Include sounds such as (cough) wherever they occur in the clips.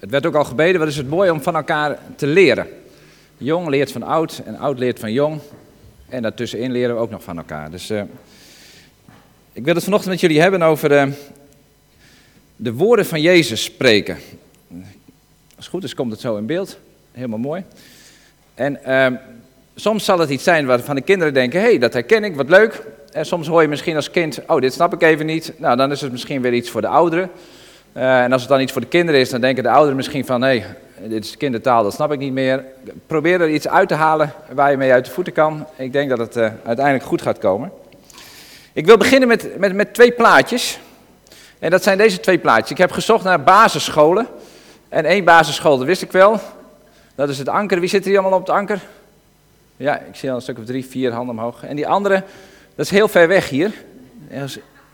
Het werd ook al gebeden, wat is het mooi om van elkaar te leren. Jong leert van oud en oud leert van jong. En daartussenin leren we ook nog van elkaar. Dus uh, ik wil het vanochtend met jullie hebben over uh, de woorden van Jezus spreken. Als het goed is, komt het zo in beeld. Helemaal mooi. En uh, soms zal het iets zijn waarvan de kinderen denken: hé, hey, dat herken ik, wat leuk. En soms hoor je misschien als kind: oh, dit snap ik even niet. Nou, dan is het misschien weer iets voor de ouderen. Uh, en als het dan iets voor de kinderen is, dan denken de ouderen misschien van: hé, dit is kindertaal, dat snap ik niet meer. Probeer er iets uit te halen waar je mee uit de voeten kan. Ik denk dat het uh, uiteindelijk goed gaat komen. Ik wil beginnen met, met, met twee plaatjes. En dat zijn deze twee plaatjes. Ik heb gezocht naar basisscholen. En één basisschool, dat wist ik wel. Dat is het anker. Wie zit hier allemaal op het anker? Ja, ik zie al een stuk of drie, vier handen omhoog. En die andere, dat is heel ver weg hier.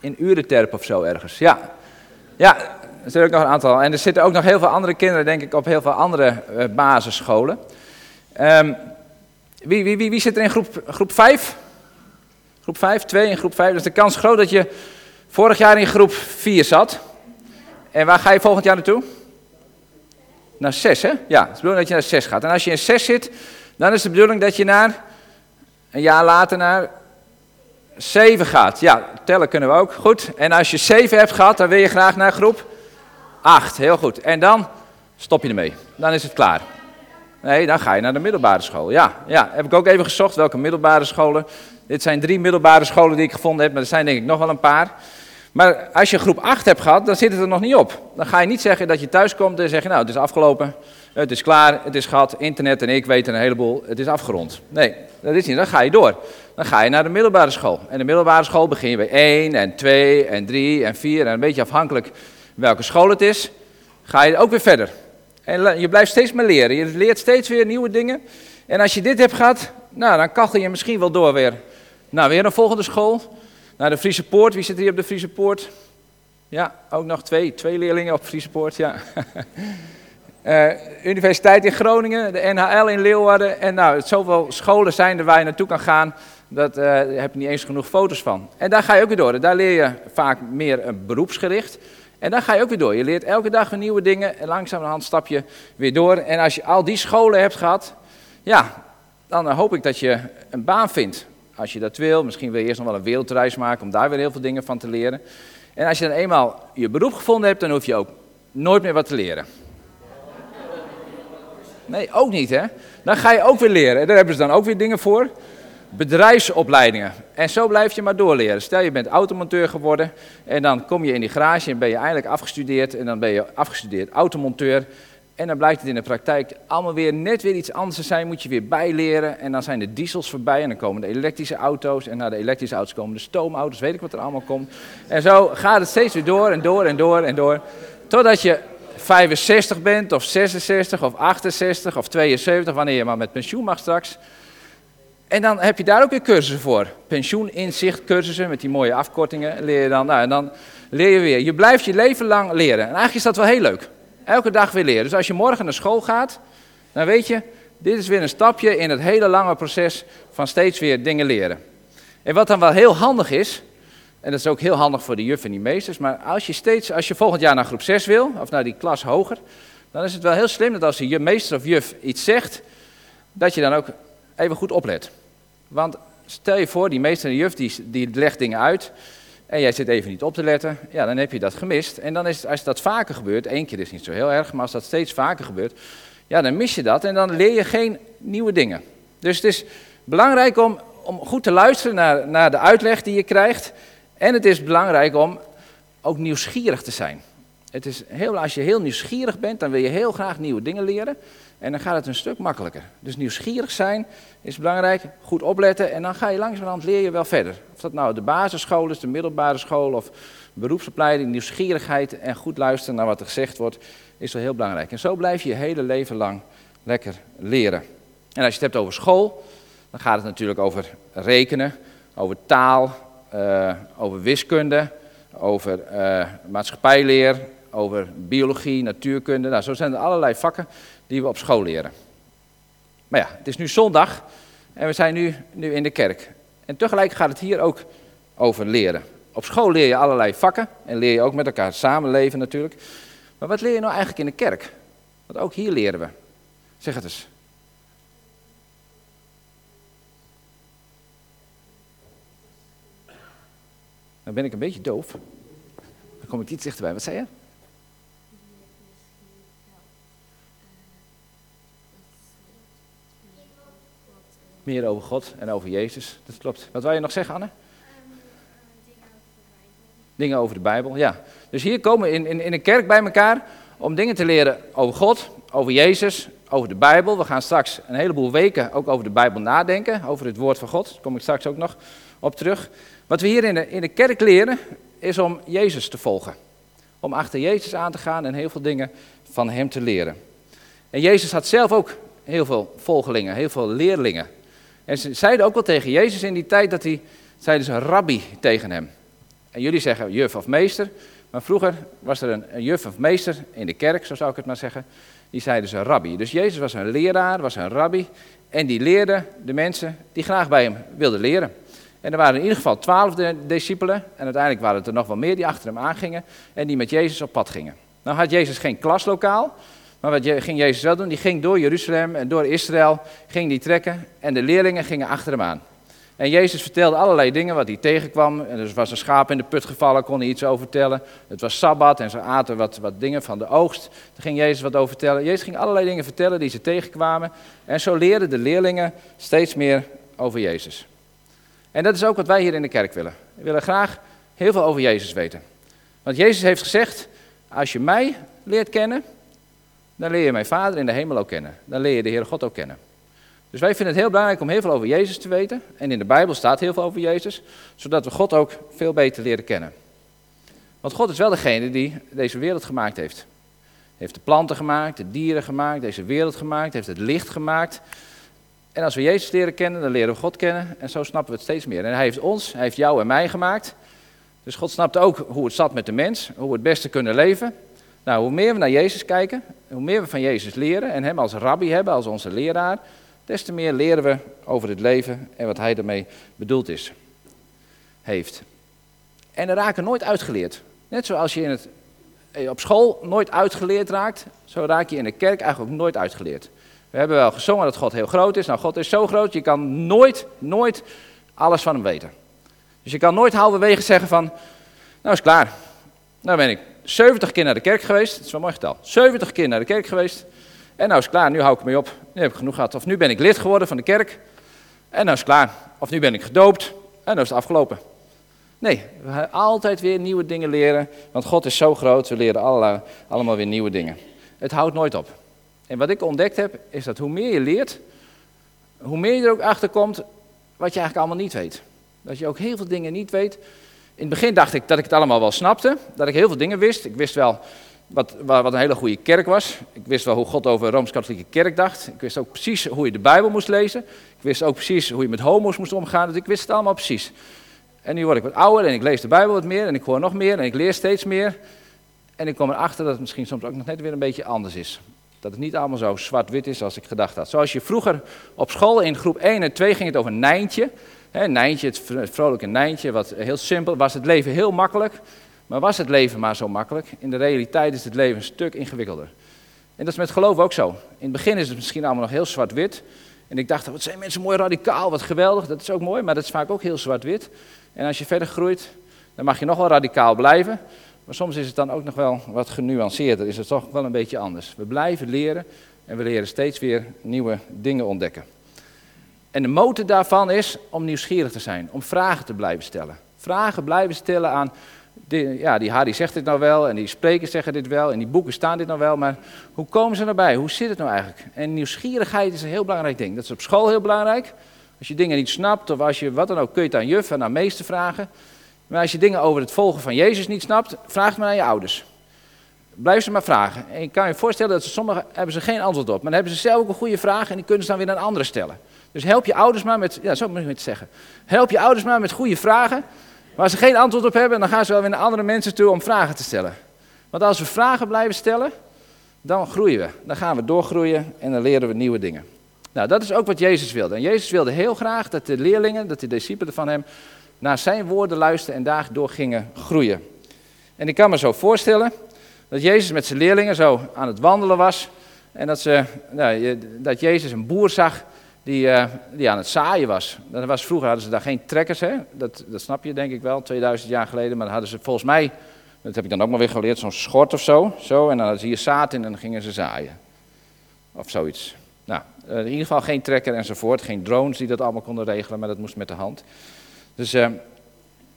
In Urenterp of zo ergens. Ja, ja er zitten ook nog een aantal. En er zitten ook nog heel veel andere kinderen, denk ik, op heel veel andere uh, basisscholen. Um, wie, wie, wie, wie, zit er in groep, groep 5? Groep 5, 2 in groep 5. Dus de kans groot dat je vorig jaar in groep 4 zat. En waar ga je volgend jaar naartoe? Naar 6, hè? Ja, het is de bedoeling dat je naar 6 gaat. En als je in 6 zit, dan is de bedoeling dat je naar, een jaar later naar 7 gaat. Ja, tellen kunnen we ook. Goed. En als je 7 hebt gehad, dan wil je graag naar groep 8. Heel goed. En dan stop je ermee. Dan is het klaar. Nee, dan ga je naar de middelbare school. Ja, ja, heb ik ook even gezocht welke middelbare scholen. Dit zijn drie middelbare scholen die ik gevonden heb, maar er zijn denk ik nog wel een paar. Maar als je groep 8 hebt gehad, dan zit het er nog niet op. Dan ga je niet zeggen dat je thuis komt en je, nou, het is afgelopen, het is klaar, het is gehad, internet en ik weten een heleboel, het is afgerond. Nee, dat is niet, dan ga je door. Dan ga je naar de middelbare school. En de middelbare school begin je bij 1 en 2 en 3 en 4 en een beetje afhankelijk welke school het is, ga je ook weer verder. En je blijft steeds meer leren. Je leert steeds weer nieuwe dingen. En als je dit hebt gehad, nou, dan kachel je misschien wel door weer. Nou, weer een volgende school. Naar de Friese Poort. Wie zit hier op de Friese Poort? Ja, ook nog twee. Twee leerlingen op Friese Poort, ja. uh, (laughs) Universiteit in Groningen, de NHL in Leeuwarden. En nou, zoveel scholen zijn er waar je naartoe kan gaan. Dat, daar heb je niet eens genoeg foto's van. En daar ga je ook weer door. Daar leer je vaak meer een beroepsgericht. En dan ga je ook weer door. Je leert elke dag weer nieuwe dingen en langzamerhand stap je weer door. En als je al die scholen hebt gehad, ja, dan hoop ik dat je een baan vindt. Als je dat wil, misschien wil je eerst nog wel een wereldreis maken om daar weer heel veel dingen van te leren. En als je dan eenmaal je beroep gevonden hebt, dan hoef je ook nooit meer wat te leren. Nee, ook niet hè. Dan ga je ook weer leren. Daar hebben ze dan ook weer dingen voor bedrijfsopleidingen. En zo blijf je maar doorleren. Stel je bent automonteur geworden en dan kom je in die garage en ben je eindelijk afgestudeerd en dan ben je afgestudeerd automonteur. En dan blijkt het in de praktijk allemaal weer net weer iets anders te zijn, moet je weer bijleren. En dan zijn de diesels voorbij en dan komen de elektrische auto's. En na de elektrische auto's komen de stoomauto's, weet ik wat er allemaal komt. En zo gaat het steeds weer door en door en door en door. Totdat je 65 bent, of 66, of 68, of 72, wanneer je maar met pensioen mag straks. En dan heb je daar ook weer cursussen voor. Pensioeninzicht cursussen met die mooie afkortingen leer je dan. Nou, en dan leer je weer. Je blijft je leven lang leren. En eigenlijk is dat wel heel leuk. Elke dag weer leren. Dus als je morgen naar school gaat, dan weet je, dit is weer een stapje in het hele lange proces van steeds weer dingen leren. En wat dan wel heel handig is, en dat is ook heel handig voor de juf en die meesters, maar als je steeds, als je volgend jaar naar groep 6 wil, of naar die klas hoger, dan is het wel heel slim dat als de meester of juf iets zegt, dat je dan ook even goed oplet. Want stel je voor, die meester en juf die, die legt dingen uit en jij zit even niet op te letten, ja, dan heb je dat gemist. En dan is als dat vaker gebeurt, één keer is niet zo heel erg, maar als dat steeds vaker gebeurt, ja, dan mis je dat en dan leer je geen nieuwe dingen. Dus het is belangrijk om, om goed te luisteren naar, naar de uitleg die je krijgt. En het is belangrijk om ook nieuwsgierig te zijn. Het is heel, als je heel nieuwsgierig bent, dan wil je heel graag nieuwe dingen leren. En dan gaat het een stuk makkelijker. Dus nieuwsgierig zijn is belangrijk, goed opletten en dan ga je langzamerhand leer je wel verder. Of dat nou de basisschool is, de middelbare school of beroepsopleiding, nieuwsgierigheid en goed luisteren naar wat er gezegd wordt, is wel heel belangrijk. En zo blijf je je hele leven lang lekker leren. En als je het hebt over school, dan gaat het natuurlijk over rekenen, over taal, uh, over wiskunde, over uh, maatschappijleer, over biologie, natuurkunde. Nou, zo zijn er allerlei vakken die we op school leren. Maar ja, het is nu zondag en we zijn nu, nu in de kerk. En tegelijk gaat het hier ook over leren. Op school leer je allerlei vakken en leer je ook met elkaar samenleven natuurlijk. Maar wat leer je nou eigenlijk in de kerk? Want ook hier leren we. Zeg het eens. Dan ben ik een beetje doof. Dan kom ik iets dichterbij. Wat zei je? Meer over God en over Jezus. Dat klopt. Wat wil je nog zeggen, Anne? Dingen over de Bijbel, ja. Dus hier komen we in, in, in een kerk bij elkaar om dingen te leren over God, over Jezus, over de Bijbel. We gaan straks een heleboel weken ook over de Bijbel nadenken, over het woord van God. Daar kom ik straks ook nog op terug. Wat we hier in de, in de kerk leren, is om Jezus te volgen. Om achter Jezus aan te gaan en heel veel dingen van Hem te leren. En Jezus had zelf ook heel veel volgelingen, heel veel leerlingen. En ze zeiden ook wel tegen Jezus in die tijd dat hij, zeiden ze rabbi tegen hem. En jullie zeggen juf of meester, maar vroeger was er een, een juf of meester in de kerk, zo zou ik het maar zeggen. Die zeiden ze rabbi. Dus Jezus was een leraar, was een rabbi. En die leerde de mensen die graag bij hem wilden leren. En er waren in ieder geval twaalf discipelen. En uiteindelijk waren het er nog wel meer die achter hem aangingen. En die met Jezus op pad gingen. Nou had Jezus geen klaslokaal. Maar wat ging Jezus wel doen? Die ging door Jeruzalem en door Israël. Ging die trekken. En de leerlingen gingen achter hem aan. En Jezus vertelde allerlei dingen wat hij tegenkwam. En er was een schaap in de put gevallen, kon hij iets over vertellen. Het was Sabbat en ze aten wat, wat dingen van de oogst. Daar ging Jezus wat over vertellen. Jezus ging allerlei dingen vertellen die ze tegenkwamen. En zo leerden de leerlingen steeds meer over Jezus. En dat is ook wat wij hier in de kerk willen. We willen graag heel veel over Jezus weten. Want Jezus heeft gezegd, als je mij leert kennen, dan leer je mijn Vader in de hemel ook kennen. Dan leer je de Heere God ook kennen. Dus wij vinden het heel belangrijk om heel veel over Jezus te weten. En in de Bijbel staat heel veel over Jezus, zodat we God ook veel beter leren kennen. Want God is wel degene die deze wereld gemaakt heeft. Hij heeft de planten gemaakt, de dieren gemaakt, deze wereld gemaakt, heeft het licht gemaakt. En als we Jezus leren kennen, dan leren we God kennen en zo snappen we het steeds meer. En hij heeft ons, hij heeft jou en mij gemaakt. Dus God snapt ook hoe het zat met de mens, hoe we het beste kunnen leven. Nou, hoe meer we naar Jezus kijken, hoe meer we van Jezus leren en hem als rabbi hebben, als onze leraar, des te meer leren we over het leven en wat hij ermee bedoeld is, heeft. En er raken nooit uitgeleerd. Net zoals je in het, eh, op school nooit uitgeleerd raakt, zo raak je in de kerk eigenlijk ook nooit uitgeleerd. We hebben wel gezongen dat God heel groot is. Nou, God is zo groot, je kan nooit, nooit alles van hem weten. Dus je kan nooit halverwege zeggen van, nou is klaar. Nou ben ik 70 keer naar de kerk geweest, dat is wel mooi getal. 70 keer naar de kerk geweest. En nou is klaar, nu hou ik me op. Nu heb ik genoeg gehad. Of nu ben ik lid geworden van de kerk. En nou is klaar. Of nu ben ik gedoopt. En nou is het afgelopen. Nee, we altijd weer nieuwe dingen leren. Want God is zo groot, we leren allemaal weer nieuwe dingen. Het houdt nooit op. En wat ik ontdekt heb, is dat hoe meer je leert, hoe meer je er ook achter komt wat je eigenlijk allemaal niet weet. Dat je ook heel veel dingen niet weet. In het begin dacht ik dat ik het allemaal wel snapte, dat ik heel veel dingen wist. Ik wist wel wat, wat een hele goede kerk was. Ik wist wel hoe God over de Rooms-Katholieke Kerk dacht. Ik wist ook precies hoe je de Bijbel moest lezen. Ik wist ook precies hoe je met homo's moest omgaan. Dus ik wist het allemaal precies. En nu word ik wat ouder en ik lees de Bijbel wat meer en ik hoor nog meer en ik leer steeds meer. En ik kom erachter dat het misschien soms ook nog net weer een beetje anders is. Dat het niet allemaal zo zwart-wit is als ik gedacht had. Zoals je vroeger op school in groep 1 en 2 ging het over Nijntje. He, Nijntje, het vrolijke Nijntje, wat heel simpel was. Het leven heel makkelijk. Maar was het leven maar zo makkelijk? In de realiteit is het leven een stuk ingewikkelder. En dat is met geloof ook zo. In het begin is het misschien allemaal nog heel zwart-wit. En ik dacht, wat zijn mensen mooi radicaal, wat geweldig. Dat is ook mooi, maar dat is vaak ook heel zwart-wit. En als je verder groeit, dan mag je nog wel radicaal blijven. Maar soms is het dan ook nog wel wat genuanceerder, is het toch wel een beetje anders. We blijven leren en we leren steeds weer nieuwe dingen ontdekken. En de motor daarvan is om nieuwsgierig te zijn, om vragen te blijven stellen. Vragen blijven stellen aan, die, ja, die Harry zegt dit nou wel en die sprekers zeggen dit wel en die boeken staan dit nou wel, maar hoe komen ze erbij? Hoe zit het nou eigenlijk? En nieuwsgierigheid is een heel belangrijk ding. Dat is op school heel belangrijk. Als je dingen niet snapt of als je wat dan ook, kun je het aan juf en aan meester vragen. Maar als je dingen over het volgen van Jezus niet snapt, vraag het maar aan je ouders. Blijf ze maar vragen. En je kan je voorstellen dat sommigen hebben ze geen antwoord op. Maar dan hebben ze zelf ook een goede vraag en die kunnen ze dan weer aan anderen stellen. Dus help je ouders maar met, ja zo moet ik het zeggen. Help je ouders maar met goede vragen. Waar ze geen antwoord op hebben, dan gaan ze wel weer naar andere mensen toe om vragen te stellen. Want als we vragen blijven stellen, dan groeien we. Dan gaan we doorgroeien en dan leren we nieuwe dingen. Nou, dat is ook wat Jezus wilde. En Jezus wilde heel graag dat de leerlingen, dat de discipelen van hem, naar zijn woorden luisterden en daardoor gingen groeien. En ik kan me zo voorstellen dat Jezus met zijn leerlingen zo aan het wandelen was En dat, ze, nou, dat Jezus een boer zag die, uh, die aan het zaaien was. Dat was. Vroeger hadden ze daar geen trekkers, hè? Dat, dat snap je denk ik wel, 2000 jaar geleden. Maar hadden ze volgens mij, dat heb ik dan ook maar weer geleerd, zo'n schort of zo. zo en dan hadden ze hier zaad in en dan gingen ze zaaien. Of zoiets. Nou, eh, in ieder geval geen trekker enzovoort. Geen drones die dat allemaal konden regelen, maar dat moest met de hand. Dus uh,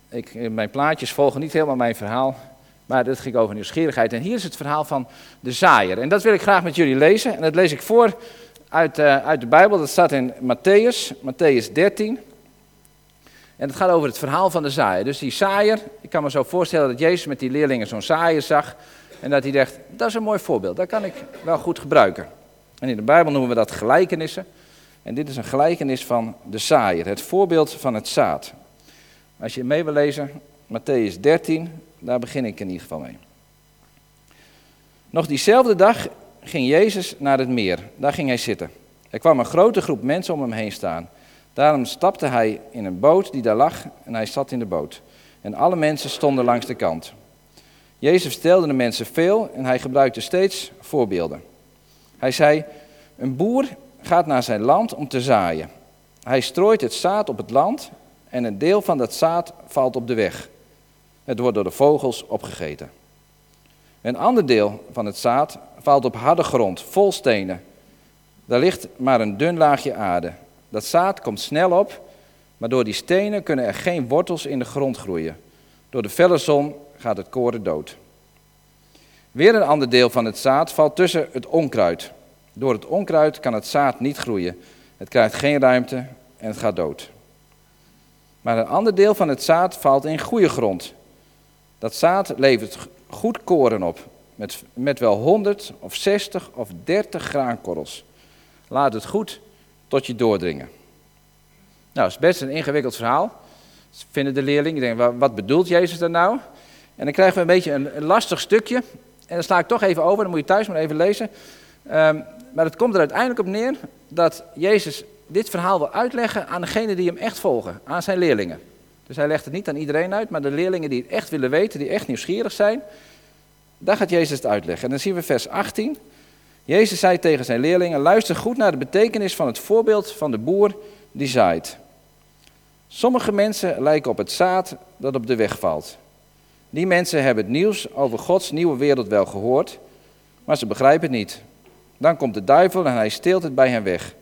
ik, mijn plaatjes volgen niet helemaal mijn verhaal. Maar dat ging over nieuwsgierigheid. En hier is het verhaal van de zaaier. En dat wil ik graag met jullie lezen. En dat lees ik voor uit, uh, uit de Bijbel. Dat staat in Matthäus, Matthäus 13. En het gaat over het verhaal van de zaaier. Dus die zaaier, ik kan me zo voorstellen dat Jezus met die leerlingen zo'n zaaier zag. En dat hij dacht, dat is een mooi voorbeeld, dat kan ik wel goed gebruiken. En in de Bijbel noemen we dat gelijkenissen. En dit is een gelijkenis van de zaaier, het voorbeeld van het zaad. Als je mee wil lezen, Matthäus 13, daar begin ik in ieder geval mee. Nog diezelfde dag ging Jezus naar het meer. Daar ging hij zitten. Er kwam een grote groep mensen om hem heen staan. Daarom stapte hij in een boot die daar lag en hij zat in de boot. En alle mensen stonden langs de kant. Jezus vertelde de mensen veel en hij gebruikte steeds voorbeelden. Hij zei: Een boer gaat naar zijn land om te zaaien. Hij strooit het zaad op het land en een deel van dat zaad valt op de weg. Het wordt door de vogels opgegeten. Een ander deel van het zaad valt op harde grond, vol stenen. Daar ligt maar een dun laagje aarde. Dat zaad komt snel op, maar door die stenen kunnen er geen wortels in de grond groeien. Door de felle zon gaat het koren dood. Weer een ander deel van het zaad valt tussen het onkruid. Door het onkruid kan het zaad niet groeien. Het krijgt geen ruimte en het gaat dood. Maar een ander deel van het zaad valt in goede grond. Dat zaad levert goed koren op, met, met wel 100 of 60 of 30 graankorrels. Laat het goed tot je doordringen. Nou, dat is best een ingewikkeld verhaal. Vinden de leerlingen, denken, wat bedoelt Jezus daar nou? En dan krijgen we een beetje een, lastig stukje. En dan sla ik toch even over, dan moet je thuis maar even lezen. Um, maar het komt er uiteindelijk op neer dat Jezus dit verhaal wil uitleggen aan degenen die hem echt volgen, aan zijn leerlingen. Dus hij legt het niet aan iedereen uit, maar de leerlingen die het echt willen weten, die echt nieuwsgierig zijn, daar gaat Jezus het uitleggen. En dan zien we vers 18. Jezus zei tegen zijn leerlingen: Luister goed naar de betekenis van het voorbeeld van de boer die zaait. Sommige mensen lijken op het zaad dat op de weg valt. Die mensen hebben het nieuws over Gods nieuwe wereld wel gehoord, maar ze begrijpen het niet. Dan komt de duivel en hij steelt het bij hen weg.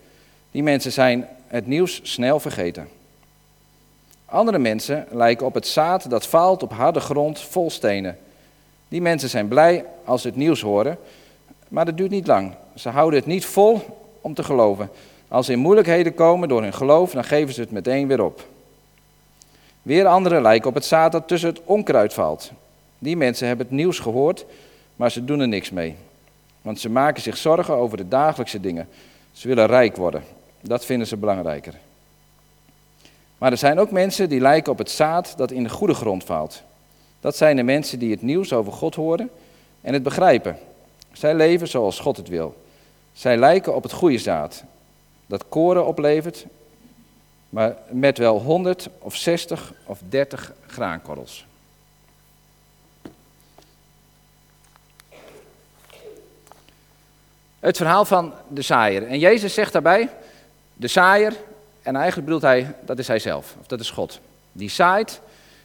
Die mensen zijn het nieuws snel vergeten. Andere mensen lijken op het zaad dat valt op harde grond vol stenen. Die mensen zijn blij als ze het nieuws horen, maar dat duurt niet lang. Ze houden het niet vol om te geloven. Als ze in moeilijkheden komen door hun geloof, dan geven ze het meteen weer op. Weer anderen lijken op het zaad dat tussen het onkruid valt. Die mensen hebben het nieuws gehoord, maar ze doen er niks mee. Want ze maken zich zorgen over de dagelijkse dingen. Ze willen rijk worden. Dat vinden ze belangrijker. Maar er zijn ook mensen die lijken op het zaad dat in de goede grond valt. Dat zijn de mensen die het nieuws over God horen en het begrijpen. Zij leven zoals God het wil. Zij lijken op het goede zaad, dat koren oplevert, maar met wel 100 of 60 of 30 graankorrels. Het verhaal van de zaaier. En Jezus zegt daarbij, de zaaier, en eigenlijk bedoelt hij, dat is hij zelf, of dat is God. Die zaait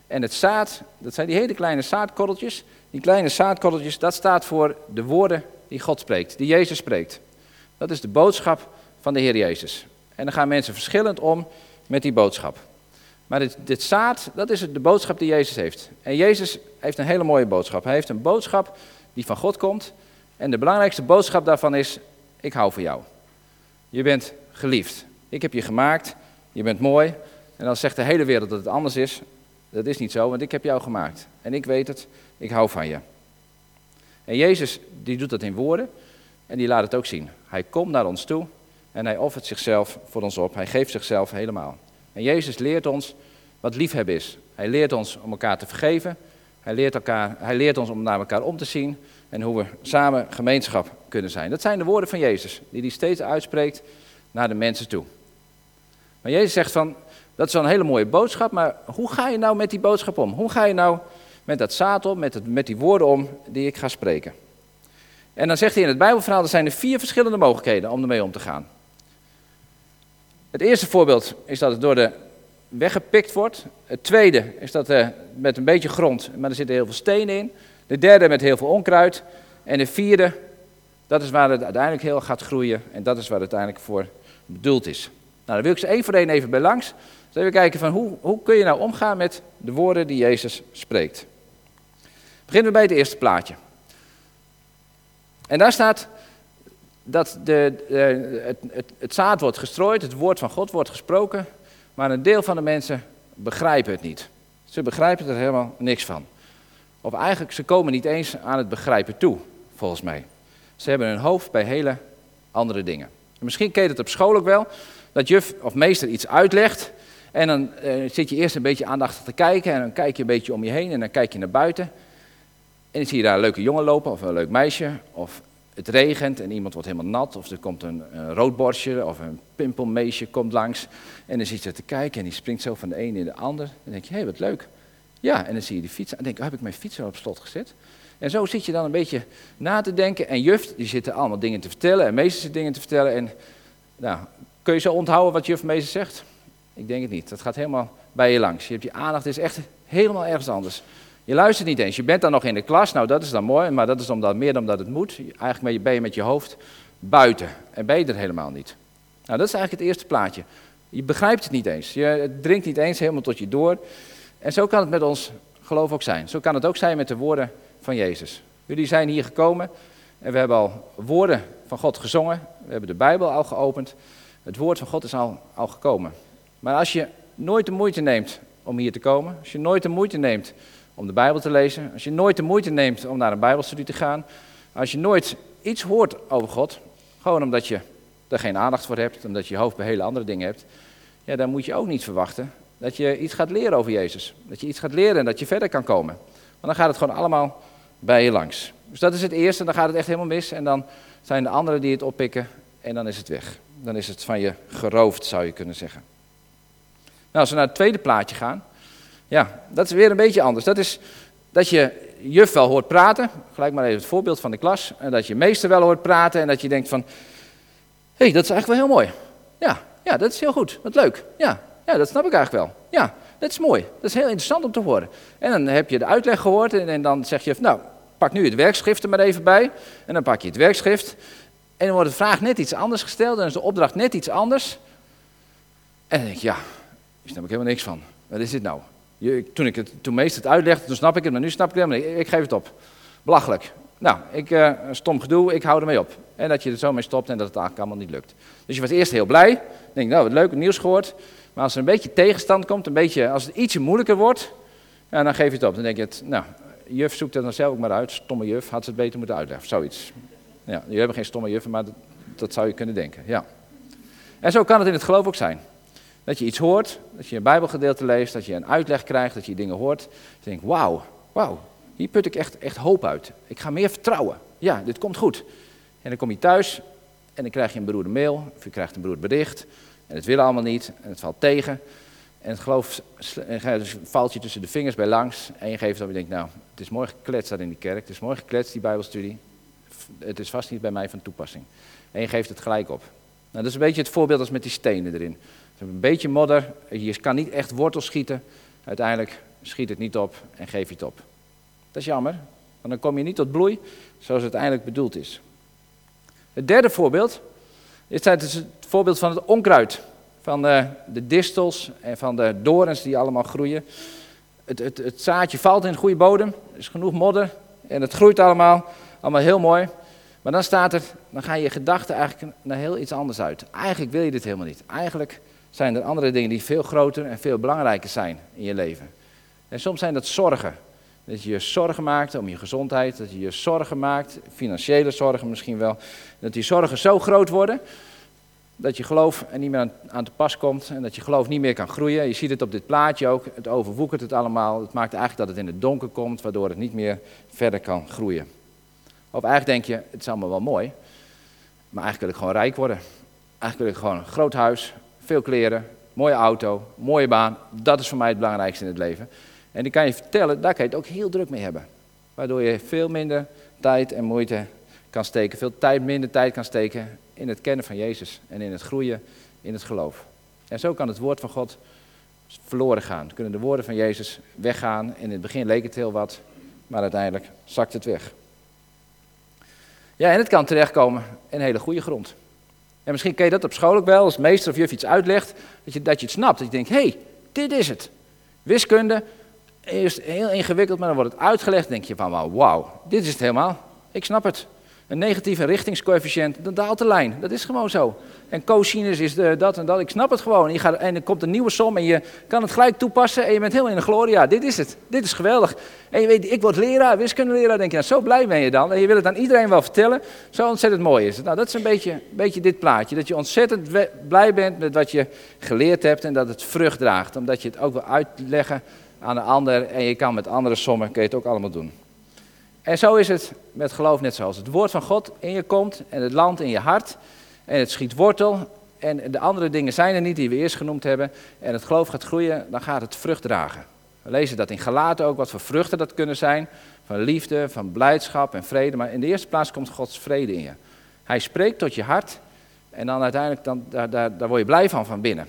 en het zaad, dat zijn die hele kleine zaadkorreltjes. Die kleine zaadkorreltjes, dat staat voor de woorden die God spreekt, die Jezus spreekt. Dat is de boodschap van de Heer Jezus. En dan gaan mensen verschillend om met die boodschap. Maar dit, dit zaad, dat is de boodschap die Jezus heeft. En Jezus heeft een hele mooie boodschap. Hij heeft een boodschap die van God komt. En de belangrijkste boodschap daarvan is, ik hou van jou. Je bent geliefd. Ik heb je gemaakt, je bent mooi. En dan zegt de hele wereld dat het anders is. Dat is niet zo, want ik heb jou gemaakt. En ik weet het, ik hou van je. En Jezus, die doet dat in woorden en die laat het ook zien. Hij komt naar ons toe en hij offert zichzelf voor ons op. Hij geeft zichzelf helemaal. En Jezus leert ons wat liefhebben is. Hij leert ons om elkaar te vergeven. Hij leert, elkaar, hij leert ons om naar elkaar om te zien en hoe we samen gemeenschap kunnen zijn. Dat zijn de woorden van Jezus, die hij steeds uitspreekt naar de mensen toe. Maar Jezus zegt van, dat is wel een hele mooie boodschap, maar hoe ga je nou met die boodschap om? Hoe ga je nou met dat zaad om, met, het, met die woorden om die ik ga spreken? En dan zegt hij in het Bijbelverhaal, er zijn er vier verschillende mogelijkheden om ermee om te gaan. Het eerste voorbeeld is dat het door de weggepikt wordt. Het tweede is dat er met een beetje grond, maar er zitten heel veel stenen in. De derde met heel veel onkruid. En de vierde, dat is waar het uiteindelijk heel gaat groeien. En dat is waar het uiteindelijk voor bedoeld is. Nou, dan wil ik ze één voor één even bij langs. Dus even kijken van hoe, hoe kun je nou omgaan met de woorden die Jezus spreekt. Beginnen we bij het eerste plaatje. En daar staat dat de, het, het, het zaad wordt gestrooid, het woord van God wordt gesproken, maar een deel van de mensen begrijpen het niet. Ze begrijpen er helemaal niks van. Of eigenlijk, ze komen niet eens aan het begrijpen toe, volgens mij. Ze hebben hun hoofd bij hele andere dingen. Misschien ken het op school ook wel, dat juf of meester iets uitlegt. En dan eh, zit je eerst een beetje aandachtig te kijken en dan kijk je een beetje om je heen en dan kijk je naar buiten. En dan zie je daar een leuke jongen lopen of een leuk meisje. Of het regent en iemand wordt helemaal nat. Of er komt een, een roodborstje of een pimpelmeisje komt langs. En dan zit je te kijken en die springt zo van de een in de ander. Dan denk je, hé, hey, wat leuk. Ja, en dan zie je die fiets. En denk je, oh, heb ik mijn fiets al op slot gezet? En zo zit je dan een beetje na te denken. En juf, die zitten allemaal dingen te vertellen. En meester zit dingen te vertellen. En nou, kun je zo onthouden wat juf meester zegt? Ik denk het niet. Dat gaat helemaal bij je langs. Je hebt je aandacht is echt helemaal ergens anders. Je luistert niet eens. Je bent dan nog in de klas. Nou, dat is dan mooi. Maar dat is omdat, meer dan dat het moet. Eigenlijk ben je met je hoofd buiten. En ben je er helemaal niet. Nou, dat is eigenlijk het eerste plaatje. Je begrijpt het niet eens. Je, het dringt niet eens helemaal tot je door. En zo kan het met ons geloof ook zijn. Zo kan het ook zijn met de woorden van Jezus. Jullie zijn hier gekomen en we hebben al woorden van God gezongen. We hebben de Bijbel al geopend. Het woord van God is al, al gekomen. Maar als je nooit de moeite neemt om hier te komen, als je nooit de moeite neemt om de Bijbel te lezen, als je nooit de moeite neemt om naar een Bijbelstudie te gaan, als je nooit iets hoort over God, gewoon omdat je er geen aandacht voor hebt, omdat je je hoofd bij hele andere dingen hebt, ja, dan moet je ook niet verwachten dat je iets gaat leren over Jezus. Dat je iets gaat leren en dat je verder kan komen. Want dan gaat het gewoon allemaal bij je langs. Dus dat is het eerste, dan gaat het echt helemaal mis. En dan zijn de anderen die het oppikken en dan is het weg. Dan is het van je geroofd, zou je kunnen zeggen. Nou, als we naar het tweede plaatje gaan, ja, dat is weer een beetje anders. Dat is dat je juf wel hoort praten, gelijk maar even het voorbeeld van de klas, en dat je meester wel hoort praten en dat je denkt van, hé, hey, dat is eigenlijk wel heel mooi. Ja, ja, dat is heel goed, wat leuk. Ja, ja, dat snap ik eigenlijk wel. Ja, dat is mooi. Dat is heel interessant om te horen. En dan heb je de uitleg gehoord en, dan zeg je, nou, pak nu het werkschrift er maar even bij. En dan pak je het werkschrift. En dan wordt de vraag net iets anders gesteld. En is de opdracht net iets anders. En dan denk je, ja, daar snap ik helemaal niks van. Wat is dit nou? Je, toen, ik het, toen meester het uitlegde, toen snap ik het, maar nu snap ik het helemaal niet. Ik, geef het op. Belachelijk. Nou, ik, uh, stom gedoe, ik hou ermee op. En dat je er zo mee stopt en dat het eigenlijk allemaal niet lukt. Dus je was eerst heel blij. Denk, nou, wat leuk, nieuws gehoord. Maar als er een beetje tegenstand komt, een beetje, als het ietsje moeilijker wordt, ja, dan geef je het op. Dan denk je, het, nou, juf zoekt het dan zelf ook maar uit. Stomme juf, had ze het beter moeten uitleggen, zoiets. Ja, jullie hebben geen stomme juffen, maar dat, dat zou je kunnen denken, ja. En zo kan het in het geloof ook zijn. Dat je iets hoort, dat je een bijbelgedeelte leest, dat je een uitleg krijgt, dat je dingen hoort. Dat je denkt, wauw, wauw, hier put ik echt, echt hoop uit. Ik ga meer vertrouwen. Ja, dit komt goed. En dan kom je thuis en dan krijg je een beroerde mail, of je krijgt een beroerd bericht. En het wil allemaal niet, en het valt tegen. En het geloof dus valt je tussen de vingers bij langs. En je geeft op je denkt, nou, het is mooi gekletst daar in die kerk. Het is mooi gekletst, die bijbelstudie. Het is vast niet bij mij van toepassing. En je geeft het gelijk op. Nou, dat is een beetje het voorbeeld als met die stenen erin. Een beetje modder, je kan niet echt wortels schieten. Uiteindelijk schiet het niet op en geef je het op. Dat is jammer, want dan kom je niet tot bloei zoals het uiteindelijk bedoeld is. Het derde voorbeeld is het voorbeeld van het onkruid. Van de, de distels en van de dorens die allemaal groeien. Het, het, het zaadje valt in een goede bodem, er is genoeg modder en het groeit allemaal, allemaal heel mooi. Maar dan staat er, dan gaan je gedachten eigenlijk naar heel iets anders uit. Eigenlijk wil je dit helemaal niet. Eigenlijk zijn er andere dingen die veel groter en veel belangrijker zijn in je leven. En soms zijn dat zorgen. Dat je je zorgen maakt om je gezondheid, dat je je zorgen maakt, financiële zorgen misschien wel. Dat die zorgen zo groot worden dat je geloof er niet meer aan, aan te pas komt en dat je geloof niet meer kan groeien. Je ziet het op dit plaatje ook, het overwoekert het allemaal. Het maakt eigenlijk dat het in het donker komt, waardoor het niet meer verder kan groeien. Of eigenlijk denk je, het is allemaal wel mooi, maar eigenlijk wil ik gewoon rijk worden. Eigenlijk wil ik gewoon een groot huis, veel kleren, mooie auto, mooie baan. Dat is voor mij het belangrijkste in het leven. En die kan je vertellen, daar kan je het ook heel druk mee hebben. Waardoor je veel minder tijd en moeite kan steken, veel tijd, minder tijd kan steken in het kennen van Jezus en in het groeien in het geloof. En zo kan het woord van God verloren gaan. Kunnen de woorden van Jezus weggaan. In het begin leek het heel wat, maar uiteindelijk zakt het weg. Ja, en het kan terechtkomen in hele goede grond. En misschien ken je dat op school ook wel, als meester of juf iets uitlegt, dat je, dat je het snapt. Dat je denkt, hé, hey, dit is het. Wiskunde, eerst heel ingewikkeld, maar dan wordt het uitgelegd. denk je van, wauw, dit is het helemaal. Ik snap het. Een negatieve richtingscoëfficiënt, dan daalt de lijn. Dat is gewoon zo. En cosinus is de, dat en dat. Ik snap het gewoon. Je gaat, en er komt een nieuwe som en je kan het gelijk toepassen. En je bent heel in de gloria. Dit is het. Dit is geweldig. En je weet, ik word leraar, wiskundeleraar. denk je, nou, zo blij ben je dan. En je wil het aan iedereen wel vertellen. Zo ontzettend mooi is het. Nou, dat is een beetje, beetje dit plaatje. Dat je ontzettend blij bent met wat je geleerd hebt. En dat het vrucht draagt. Omdat je het ook wil uitleggen aan de ander. En je kan met andere sommen, kun je het ook allemaal doen. En zo is het met geloof net zoals het woord van God in je komt en het land in je hart en het schiet wortel en de andere dingen zijn er niet die we eerst genoemd hebben en het geloof gaat groeien, dan gaat het vrucht dragen. We lezen dat in Galaten ook, wat voor vruchten dat kunnen zijn, van liefde, van blijdschap en vrede, maar in de eerste plaats komt Gods vrede in je. Hij spreekt tot je hart en dan uiteindelijk, dan, daar, daar, daar word je blij van van binnen.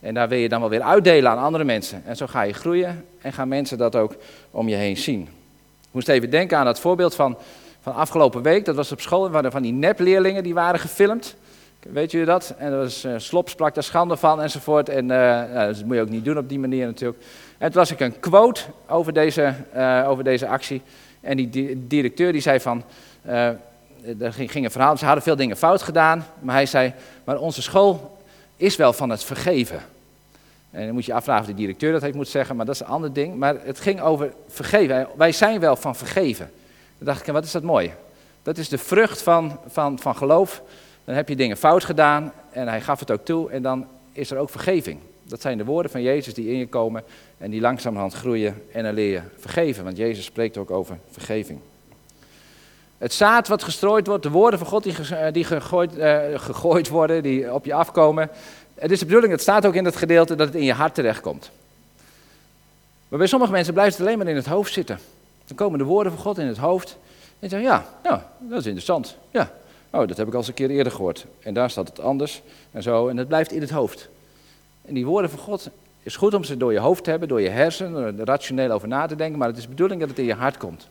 En daar wil je dan wel weer uitdelen aan andere mensen. En zo ga je groeien en gaan mensen dat ook om je heen zien. Ik moest even denken aan dat voorbeeld van, van afgelopen week. Dat was op school, waren van die nepleerlingen die waren gefilmd. Weet jullie dat? En dat was uh, Slop sprak daar schande van enzovoort. En uh, nou, dat moet je ook niet doen op die manier natuurlijk. En toen las ik een quote over deze, uh, over deze actie. En die, die directeur die zei van, er ging, ging een verhaal, ze hadden veel dingen fout gedaan. Maar hij zei, maar onze school is wel van het vergeven. En dan moet je afvragen of de directeur dat heeft moeten zeggen, maar dat is een ander ding. Maar het ging over vergeven. Wij zijn wel van vergeven. Dan dacht ik, wat is dat mooi. Dat is de vrucht van, van, van geloof. Dan heb je dingen fout gedaan en hij gaf het ook toe en dan is er ook vergeving. Dat zijn de woorden van Jezus die in je komen en die langzamerhand groeien en dan leer je vergeven. Want Jezus spreekt ook over vergeving. Het zaad wat gestrooid wordt, de woorden van God die, die gegooid, uh, gegooid worden, die op je afkomen, het is de bedoeling, het staat ook in het gedeelte, dat het in je hart terechtkomt. Maar bij sommige mensen blijft het alleen maar in het hoofd zitten. Dan komen de woorden van God in het hoofd. En zeggen, ja, ja, dat is interessant. Ja, oh, dat heb ik al eens een keer eerder gehoord. En daar staat het anders en zo. En het blijft in het hoofd. En die woorden van God is goed om ze door je hoofd te hebben, door je hersenen, er rationeel over na te denken. Maar het is de bedoeling dat het in je hart komt.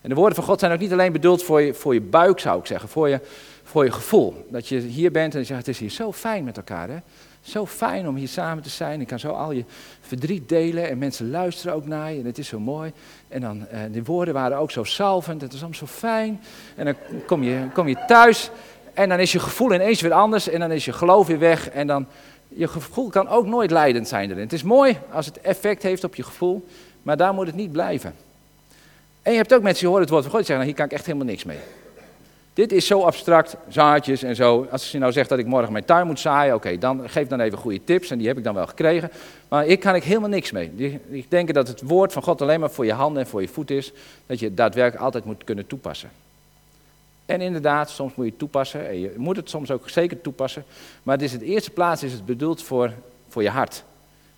En de woorden van God zijn ook niet alleen bedoeld voor je, voor je buik, zou ik zeggen. Voor je, voor je gevoel. Dat je hier bent en je zegt, het is hier zo fijn met elkaar. Hè? Zo fijn om hier samen te zijn. Ik kan zo al je verdriet delen en mensen luisteren ook naar je. En het is zo mooi. En dan, uh, die woorden waren ook zo salvend. Het is allemaal zo fijn. En dan kom je, kom je thuis en dan is je gevoel ineens weer anders. En dan is je geloof weer weg. En dan, je gevoel kan ook nooit leidend zijn erin. Het is mooi als het effect heeft op je gevoel. Maar daar moet het niet blijven. En je hebt ook mensen die horen het woord van God en zeggen, nou, hier kan ik echt helemaal niks mee. Dit is zo abstract, zaadjes en zo. Als je nou zegt dat ik morgen mijn tuin moet zaaien, oké, dan geef dan even goede tips en die heb ik dan wel gekregen. Maar ik kan ik helemaal niks mee. Ik denk dat het woord van God alleen maar voor je handen en voor je voet is, dat je het daadwerkelijk altijd moet kunnen toepassen. En inderdaad, soms moet je het toepassen en je moet het soms ook zeker toepassen. Maar het is het eerste plaats is het bedoeld voor, voor je hart.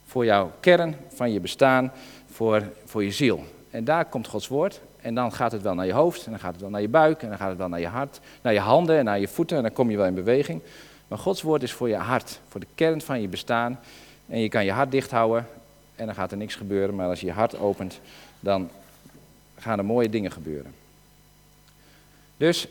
Voor jouw kern van je bestaan, voor, voor je ziel. En daar komt Gods woord. En dan gaat het wel naar je hoofd, en dan gaat het wel naar je buik, en dan gaat het wel naar je hart, naar je handen en naar je voeten, en dan kom je wel in beweging. Maar Gods woord is voor je hart, voor de kern van je bestaan. En je kan je hart dicht houden en dan gaat er niks gebeuren. Maar als je je hart opent, dan gaan er mooie dingen gebeuren. Dus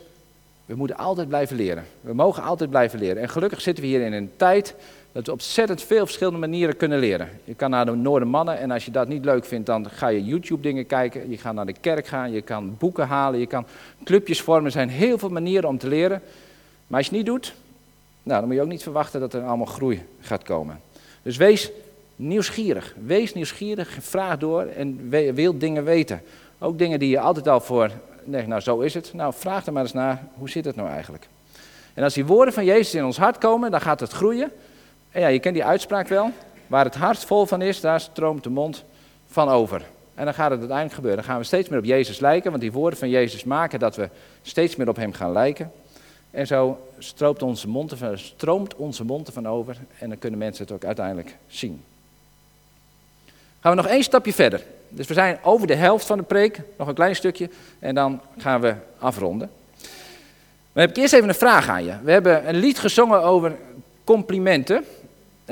we moeten altijd blijven leren. We mogen altijd blijven leren. En gelukkig zitten we hier in een tijd dat we ontzettend veel verschillende manieren kunnen leren. Je kan naar de Noordermannen en als je dat niet leuk vindt, dan ga je YouTube dingen kijken. Je gaat naar de kerk gaan, je kan boeken halen, je kan clubjes vormen. Er zijn heel veel manieren om te leren. Maar als je het niet doet, nou, dan moet je ook niet verwachten dat er allemaal groei gaat komen. Dus wees nieuwsgierig. Wees nieuwsgierig, vraag door en wil dingen weten. Ook dingen die je altijd al voor, nee, nou zo is het. Nou, vraag er maar eens naar, hoe zit het nou eigenlijk? En als die woorden van Jezus in ons hart komen, dan gaat het groeien. En ja, je kent die uitspraak wel. Waar het hart vol van is, daar stroomt de mond van over. En dan gaat het uiteindelijk gebeuren. Dan gaan we steeds meer op Jezus lijken, want die woorden van Jezus maken dat we steeds meer op Hem gaan lijken. En zo stroomt onze mond ervan, stroomt onze mond ervan over en dan kunnen mensen het ook uiteindelijk zien. Gaan we nog één stapje verder. Dus we zijn over de helft van de preek, nog een klein stukje, en dan gaan we afronden. Maar heb ik eerst even een vraag aan je. We hebben een lied gezongen over complimenten.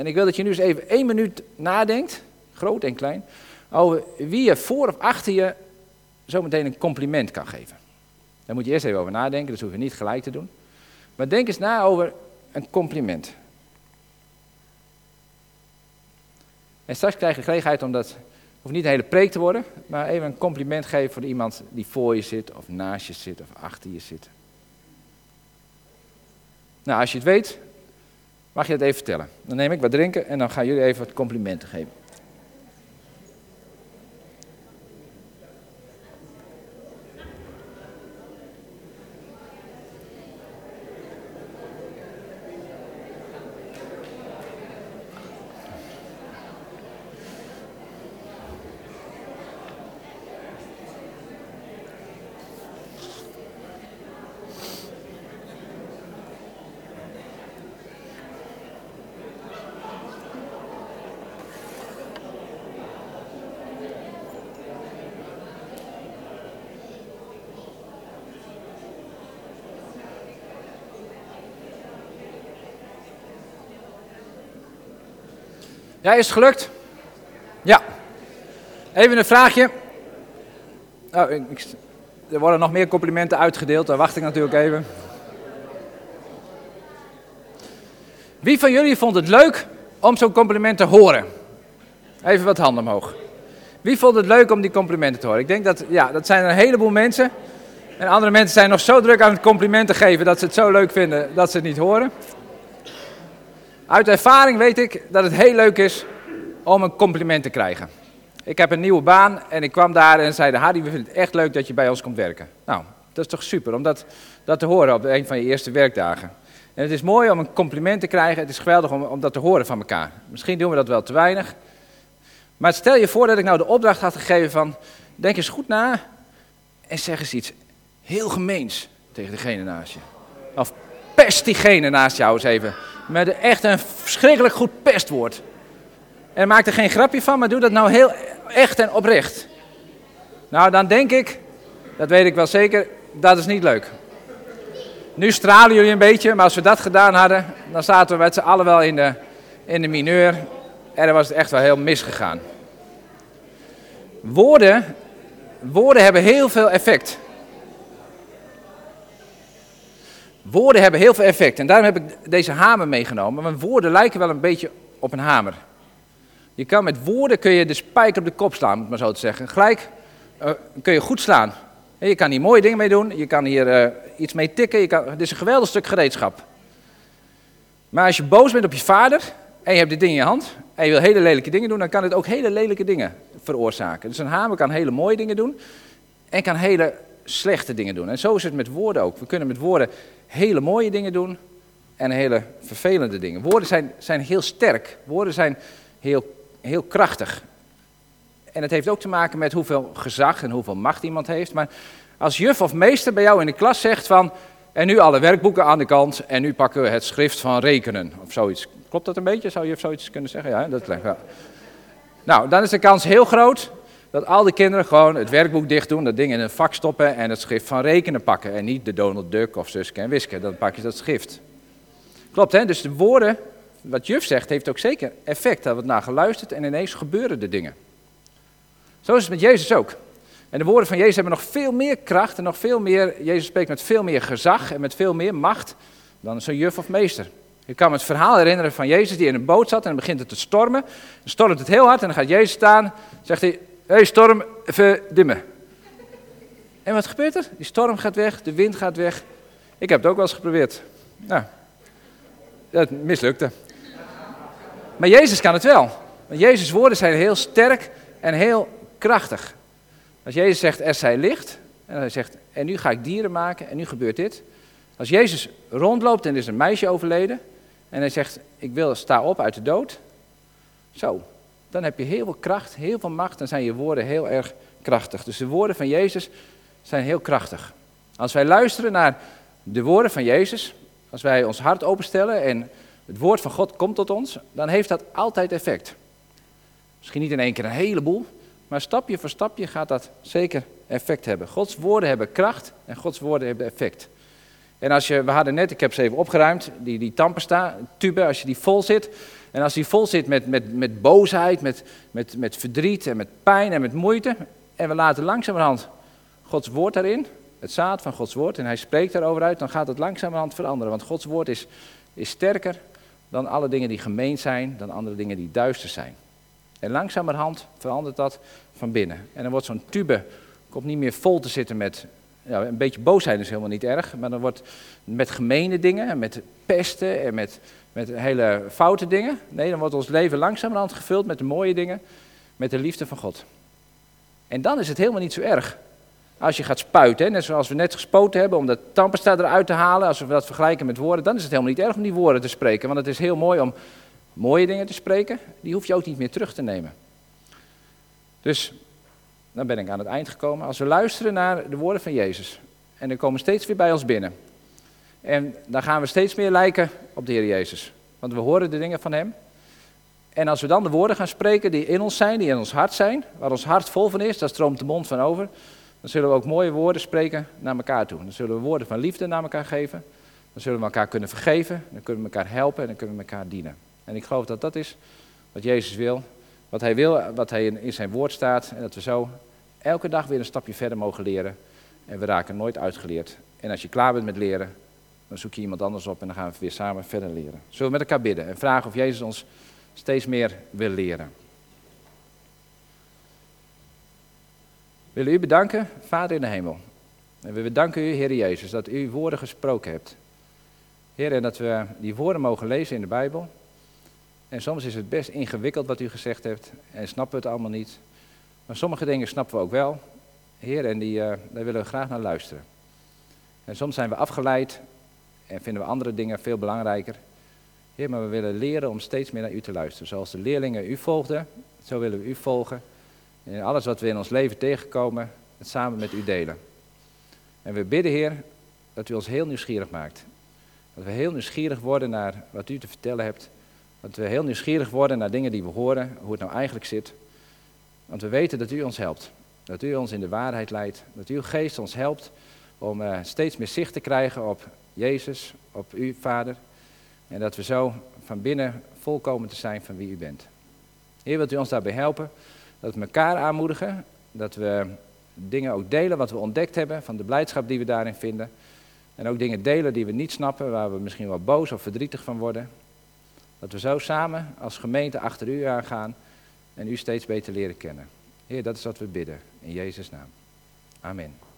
En ik wil dat je nu eens even één minuut nadenkt, groot en klein, over wie je voor of achter je zometeen een compliment kan geven. Daar moet je eerst even over nadenken, dus hoef je niet gelijk te doen. Maar denk eens na over een compliment. En straks krijg je de gelegenheid om dat, hoeft niet een hele preek te worden, maar even een compliment geven voor iemand die voor je zit, of naast je zit, of achter je zit. Nou, als je het weet, mag je het even vertellen. Dan neem ik wat drinken en dan gaan jullie even wat complimenten geven. Ja, is het gelukt? Ja. Even een vraagje. Oh, ik, er worden nog meer complimenten uitgedeeld, daar wacht ik natuurlijk even. Wie van jullie vond het leuk om zo'n compliment te horen? Even wat handen omhoog. Wie vond het leuk om die complimenten te horen? Ik denk dat, ja, dat zijn een heleboel mensen. En andere mensen zijn nog zo druk aan het complimenten geven dat ze het zo leuk vinden dat ze het niet horen. Uit ervaring weet ik dat het heel leuk is om een compliment te krijgen. Ik heb een nieuwe baan en ik kwam daar en zeiden: Harry, we vinden het echt leuk dat je bij ons komt werken. Nou, dat is toch super om dat, te horen op een van je eerste werkdagen. En het is mooi om een compliment te krijgen. Het is geweldig om, om dat te horen van elkaar. Misschien doen we dat wel te weinig. Maar stel je voor dat ik nou de opdracht had gegeven van... Denk eens goed na en zeg eens iets heel gemeens tegen degene naast je. Of pest diegene naast jou eens even. Met echt een verschrikkelijk goed pestwoord. En maak er geen grapje van, maar doe dat nou heel echt en oprecht. Nou, dan denk ik, dat weet ik wel zeker, dat is niet leuk. Nu stralen jullie een beetje, maar als we dat gedaan hadden, dan zaten we met z'n allen wel in de, in de mineur. En dan was het echt wel heel misgegaan. Woorden, woorden hebben heel veel effect. Woorden hebben heel veel effect. En daarom heb ik deze hamer meegenomen. Want woorden lijken wel een beetje op een hamer. Je kan met woorden kun je de spijker op de kop slaan, om het maar zo te zeggen. Gelijk uh, kun je goed slaan. Je kan hier mooie dingen mee doen. Je kan hier uh, iets mee tikken. Het is een geweldig stuk gereedschap. Maar als je boos bent op je vader en je hebt dit ding in je hand en je wil hele lelijke dingen doen, dan kan het ook hele lelijke dingen veroorzaken. Dus een hamer kan hele mooie dingen doen en kan hele slechte dingen doen. En zo is het met woorden ook. We kunnen met woorden hele mooie dingen doen en hele vervelende dingen. Woorden zijn, zijn heel sterk. Woorden zijn heel, heel krachtig. En het heeft ook te maken met hoeveel gezag en hoeveel macht iemand heeft. Maar als juf of meester bij jou in de klas zegt van... en nu alle werkboeken aan de kant en nu pakken we het schrift van rekenen of zoiets. Klopt dat een beetje? Zou juf zoiets kunnen zeggen? Ja, dat lijkt wel. Nou, dan is de kans heel groot dat al die kinderen gewoon het werkboek dicht doen, dat ding in een vak stoppen en het schrift van rekenen pakken. En niet de Donald Duck of Suske en Wiske, dan pak je dat schrift. Klopt hè? Dus de woorden, wat juf zegt, heeft ook zeker effect. Daar wordt naar geluisterd en ineens gebeuren de dingen. Zo is het met Jezus ook. En de woorden van Jezus hebben nog veel meer kracht en nog veel meer, Jezus spreekt met veel meer gezag en met veel meer macht dan zo'n juf of meester. Ik kan me het verhaal herinneren van Jezus die in een boot zat en dan begint het te stormen. Dan stormt het heel hard en dan gaat Jezus staan, zegt hij, hé hey, storm, verdimmen. En wat gebeurt er? Die storm gaat weg, de wind gaat weg. Ik heb het ook wel eens geprobeerd. Nou, dat mislukte. Maar Jezus kan het wel. Want Jezus' woorden zijn heel sterk en heel krachtig. Als Jezus zegt, er zij licht, en hij zegt, en nu ga ik dieren maken, en nu gebeurt dit. Als Jezus rondloopt en er is een meisje overleden, en hij zegt, ik wil, sta op uit de dood. Zo, dan heb je heel veel kracht, heel veel macht, dan zijn je woorden heel erg krachtig. Dus de woorden van Jezus zijn heel krachtig. Als wij luisteren naar de woorden van Jezus, als wij ons hart openstellen en het woord van God komt tot ons, dan heeft dat altijd effect. Misschien niet in één keer een heleboel, maar stapje voor stapje gaat dat zeker effect hebben. Gods woorden hebben kracht en Gods woorden hebben effect. En als je, we hadden net, ik heb ze even opgeruimd, die, die tandpasta tube, als je die vol zit. En als die vol zit met, met, met boosheid, met, met, met verdriet en met pijn en met moeite. En we laten langzamerhand Gods woord daarin, het zaad van Gods woord, en hij spreekt daarover uit, dan gaat het langzamerhand veranderen. Want Gods woord is, is sterker dan alle dingen die gemeen zijn, dan andere dingen die duister zijn. En langzamerhand verandert dat van binnen. En dan wordt zo'n tube komt niet meer vol te zitten met. Ja, een beetje boosheid is helemaal niet erg, maar dan wordt met gemene dingen, en met pesten en met, met hele foute dingen. Nee, dan wordt ons leven langzamerhand gevuld met de mooie dingen, met de liefde van God. En dan is het helemaal niet zo erg. Als je gaat spuiten, net zoals we net gespoten hebben, om dat tandpasta eruit te halen, als we dat vergelijken met woorden, dan is het helemaal niet erg om die woorden te spreken. Want het is heel mooi om mooie dingen te spreken, die hoef je ook niet meer terug te nemen. Dus, dan ben ik aan het eind gekomen. Als we luisteren naar de woorden van Jezus, en die komen steeds weer bij ons binnen. En dan gaan we steeds meer lijken op de Heer Jezus. Want we horen de dingen van Hem. En als we dan de woorden gaan spreken die in ons zijn, die in ons hart zijn, waar ons hart vol van is, daar stroomt de mond van over, dan zullen we ook mooie woorden spreken naar elkaar toe. Dan zullen we woorden van liefde naar elkaar geven. Dan zullen we elkaar kunnen vergeven, dan kunnen we elkaar helpen en dan kunnen we elkaar dienen. En ik geloof dat dat is wat Jezus wil. Wat hij wil, wat hij in, zijn woord staat. En dat we zo elke dag weer een stapje verder mogen leren. En we raken nooit uitgeleerd. En als je klaar bent met leren, dan zoek je iemand anders op en dan gaan we weer samen verder leren. Zullen we met elkaar bidden en vragen of Jezus ons steeds meer wil leren. We willen u bedanken, Vader in de hemel. En we bedanken u, Heer Jezus, dat u woorden gesproken hebt. Heer, en dat we die woorden mogen lezen in de Bijbel. En soms is het best ingewikkeld wat u gezegd hebt en snappen we het allemaal niet. Maar sommige dingen snappen we ook wel. Heer, en die, uh, daar willen we graag naar luisteren. En soms zijn we afgeleid en vinden we andere dingen veel belangrijker. Heer, maar we willen leren om steeds meer naar u te luisteren. Zoals de leerlingen u volgden, zo willen we u volgen. En alles wat we in ons leven tegenkomen, het samen met u delen. En we bidden, Heer, dat u ons heel nieuwsgierig maakt. Dat we heel nieuwsgierig worden naar wat u te vertellen hebt. Dat we heel nieuwsgierig worden naar dingen die we horen, hoe het nou eigenlijk zit. Want we weten dat u ons helpt. Dat u ons in de waarheid leidt. Dat uw geest ons helpt om uh, steeds meer zicht te krijgen op Jezus, op u, Vader. En dat we zo van binnen volkomen te zijn van wie u bent. Heer, wilt u ons daarbij helpen? Dat we elkaar aanmoedigen. Dat we dingen ook delen wat we ontdekt hebben van de blijdschap die we daarin vinden. En ook dingen delen die we niet snappen, waar we misschien wel boos of verdrietig van worden. Dat we zo samen als gemeente achter u aangaan en u steeds beter leren kennen. Heer, dat is wat we bidden. In Jezus' naam. Amen.